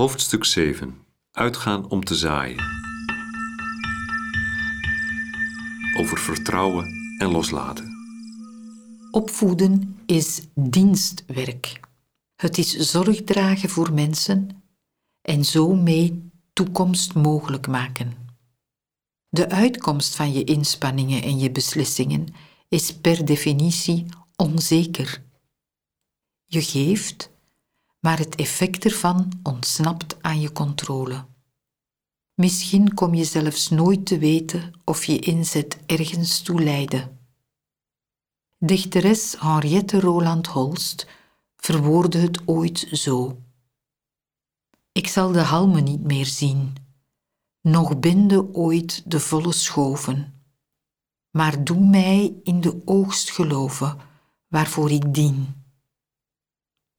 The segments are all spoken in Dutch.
Hoofdstuk 7. Uitgaan om te zaaien. Over vertrouwen en loslaten. Opvoeden is dienstwerk. Het is zorg dragen voor mensen en zo mee toekomst mogelijk maken. De uitkomst van je inspanningen en je beslissingen is per definitie onzeker. Je geeft, maar het effect ervan ontsnapt aan je controle. Misschien kom je zelfs nooit te weten of je inzet ergens toe leidde. Dichteres Henriette Roland Holst verwoordde het ooit zo. Ik zal de halmen niet meer zien, nog binde ooit de volle schoven, maar doe mij in de oogst geloven waarvoor ik dien.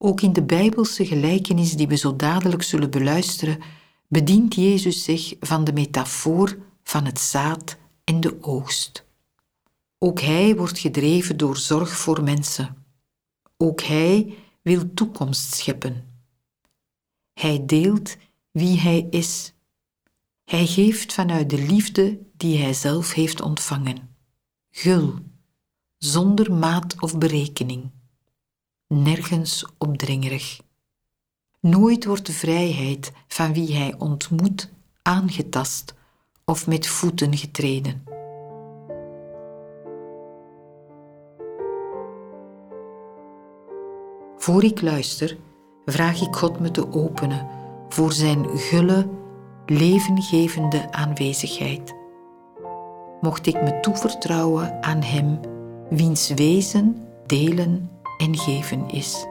Ook in de Bijbelse gelijkenis die we zo dadelijk zullen beluisteren, bedient Jezus zich van de metafoor van het zaad en de oogst. Ook hij wordt gedreven door zorg voor mensen. Ook hij wil toekomst scheppen. Hij deelt wie hij is. Hij geeft vanuit de liefde die hij zelf heeft ontvangen. Gul, zonder maat of berekening. Nergens opdringerig. Nooit wordt de vrijheid van wie hij ontmoet aangetast of met voeten getreden. Voor ik luister, vraag ik God me te openen voor zijn gulle, levengevende aanwezigheid. Mocht ik me toevertrouwen aan Hem, wiens wezen delen en geven is.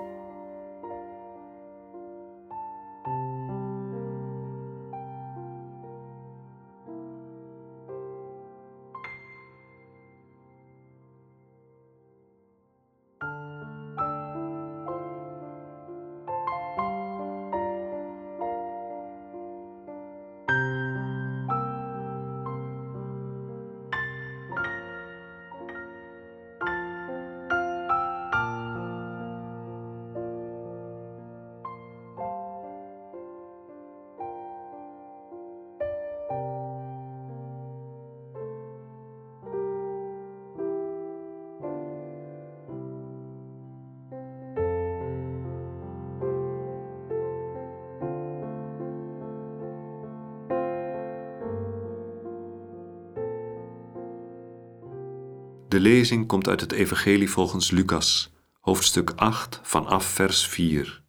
De lezing komt uit het Evangelie volgens Lucas, hoofdstuk 8, vanaf vers 4.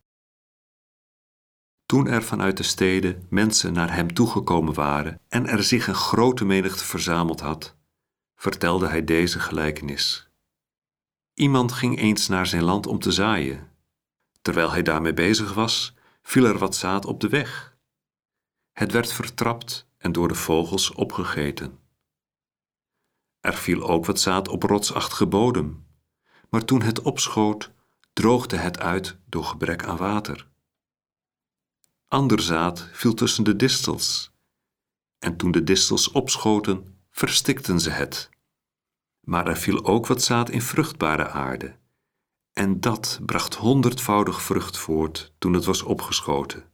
Toen er vanuit de steden mensen naar hem toegekomen waren en er zich een grote menigte verzameld had, vertelde hij deze gelijkenis. Iemand ging eens naar zijn land om te zaaien. Terwijl hij daarmee bezig was, viel er wat zaad op de weg. Het werd vertrapt en door de vogels opgegeten. Er viel ook wat zaad op rotsachtige bodem, maar toen het opschoot, droogde het uit door gebrek aan water. Ander zaad viel tussen de distels, en toen de distels opschoten, verstikten ze het. Maar er viel ook wat zaad in vruchtbare aarde, en dat bracht honderdvoudig vrucht voort toen het was opgeschoten.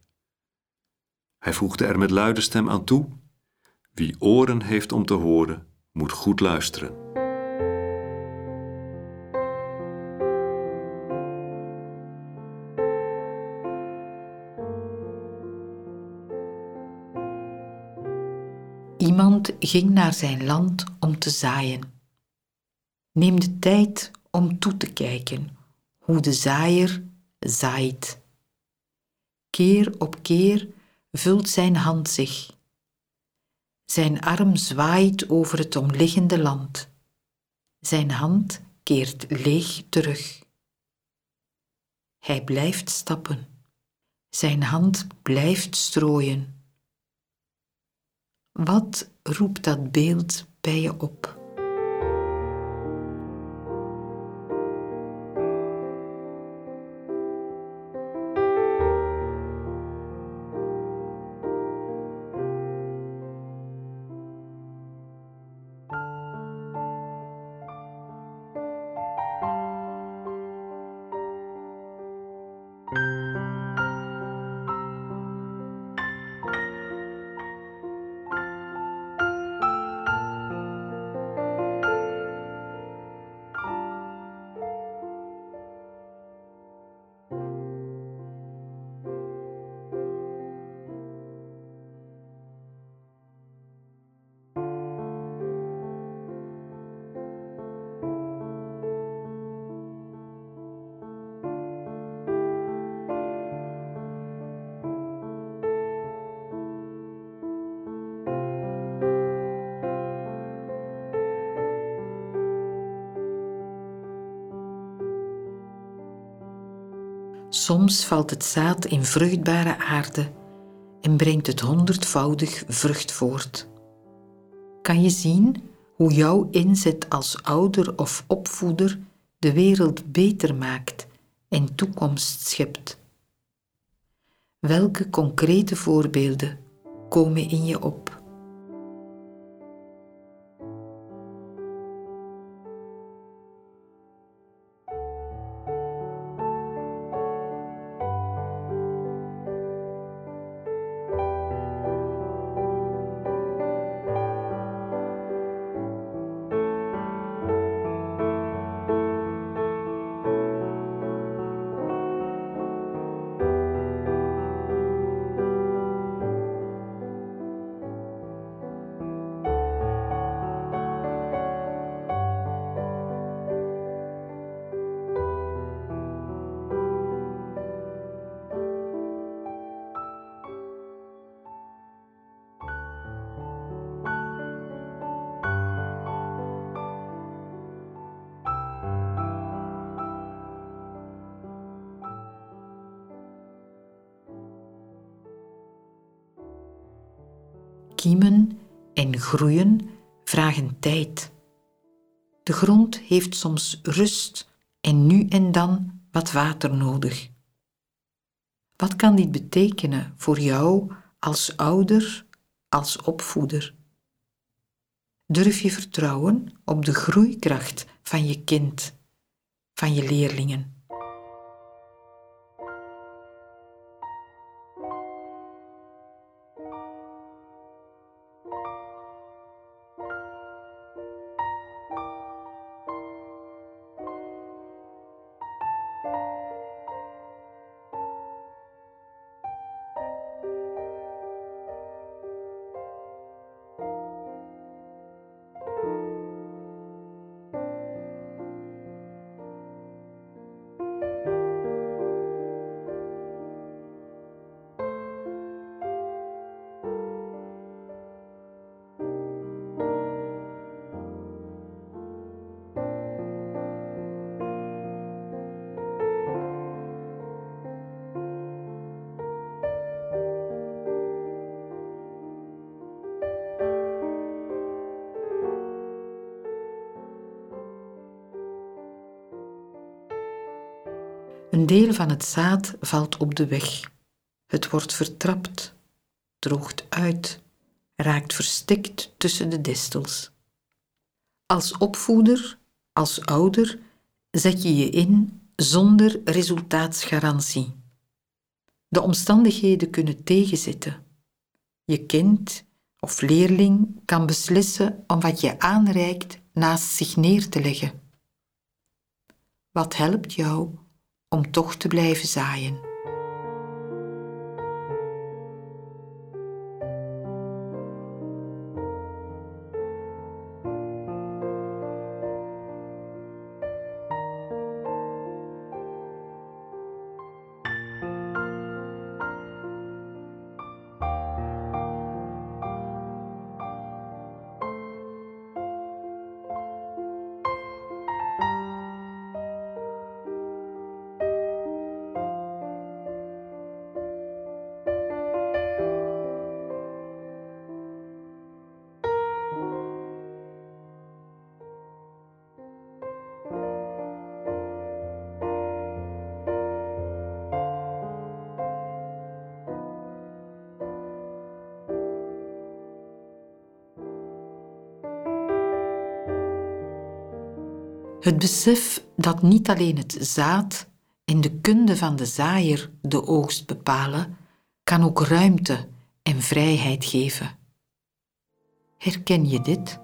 Hij voegde er met luide stem aan toe: Wie oren heeft om te horen, moet goed luisteren. Iemand ging naar zijn land om te zaaien. Neem de tijd om toe te kijken hoe de zaaier zaait. Keer op keer vult zijn hand zich zijn arm zwaait over het omliggende land. Zijn hand keert leeg terug. Hij blijft stappen. Zijn hand blijft strooien. Wat roept dat beeld bij je op? Soms valt het zaad in vruchtbare aarde en brengt het honderdvoudig vrucht voort. Kan je zien hoe jouw inzet als ouder of opvoeder de wereld beter maakt en toekomst schept? Welke concrete voorbeelden komen in je op? Kiemen en groeien vragen tijd. De grond heeft soms rust en nu en dan wat water nodig. Wat kan dit betekenen voor jou als ouder, als opvoeder? Durf je vertrouwen op de groeikracht van je kind, van je leerlingen? Een deel van het zaad valt op de weg. Het wordt vertrapt, droogt uit, raakt verstikt tussen de distels. Als opvoeder, als ouder, zet je je in zonder resultaatsgarantie. De omstandigheden kunnen tegenzitten. Je kind of leerling kan beslissen om wat je aanreikt naast zich neer te leggen. Wat helpt jou om toch te blijven zaaien. Het besef dat niet alleen het zaad en de kunde van de zaaier de oogst bepalen, kan ook ruimte en vrijheid geven. Herken je dit?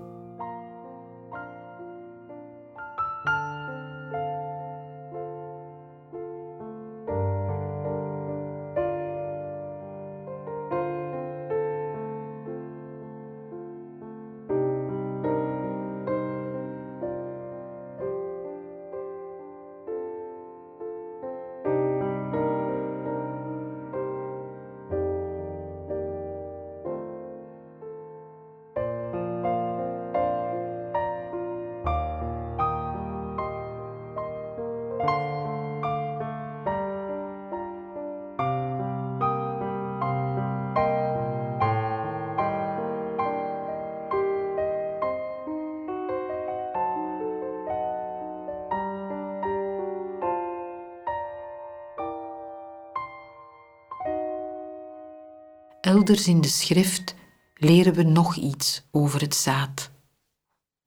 Elders in de schrift leren we nog iets over het zaad.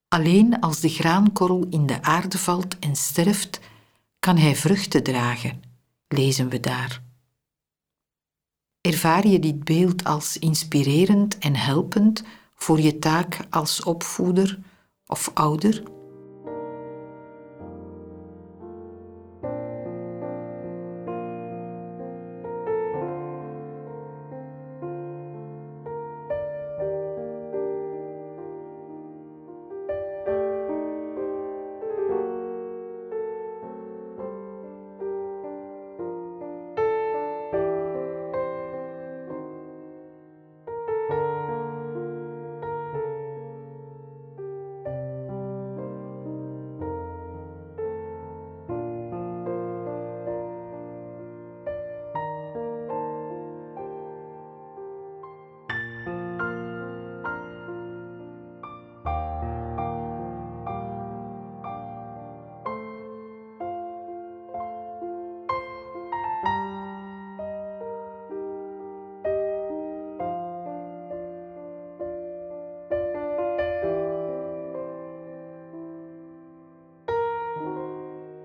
Alleen als de graankorrel in de aarde valt en sterft, kan hij vruchten dragen, lezen we daar. Ervaar je dit beeld als inspirerend en helpend voor je taak als opvoeder of ouder?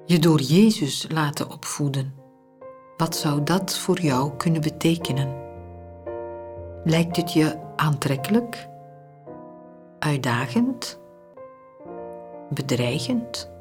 Je door Jezus laten opvoeden. Wat zou dat voor jou kunnen betekenen? Lijkt het je aantrekkelijk, uitdagend, bedreigend?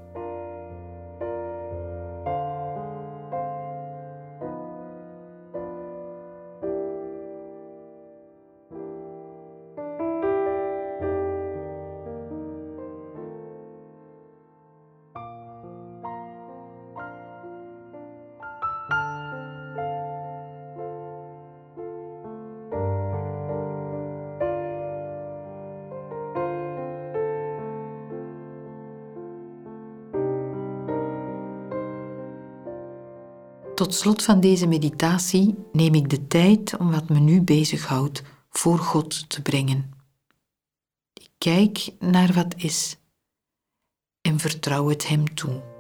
Tot slot van deze meditatie neem ik de tijd om wat me nu bezighoudt voor God te brengen. Ik kijk naar wat is en vertrouw het Hem toe.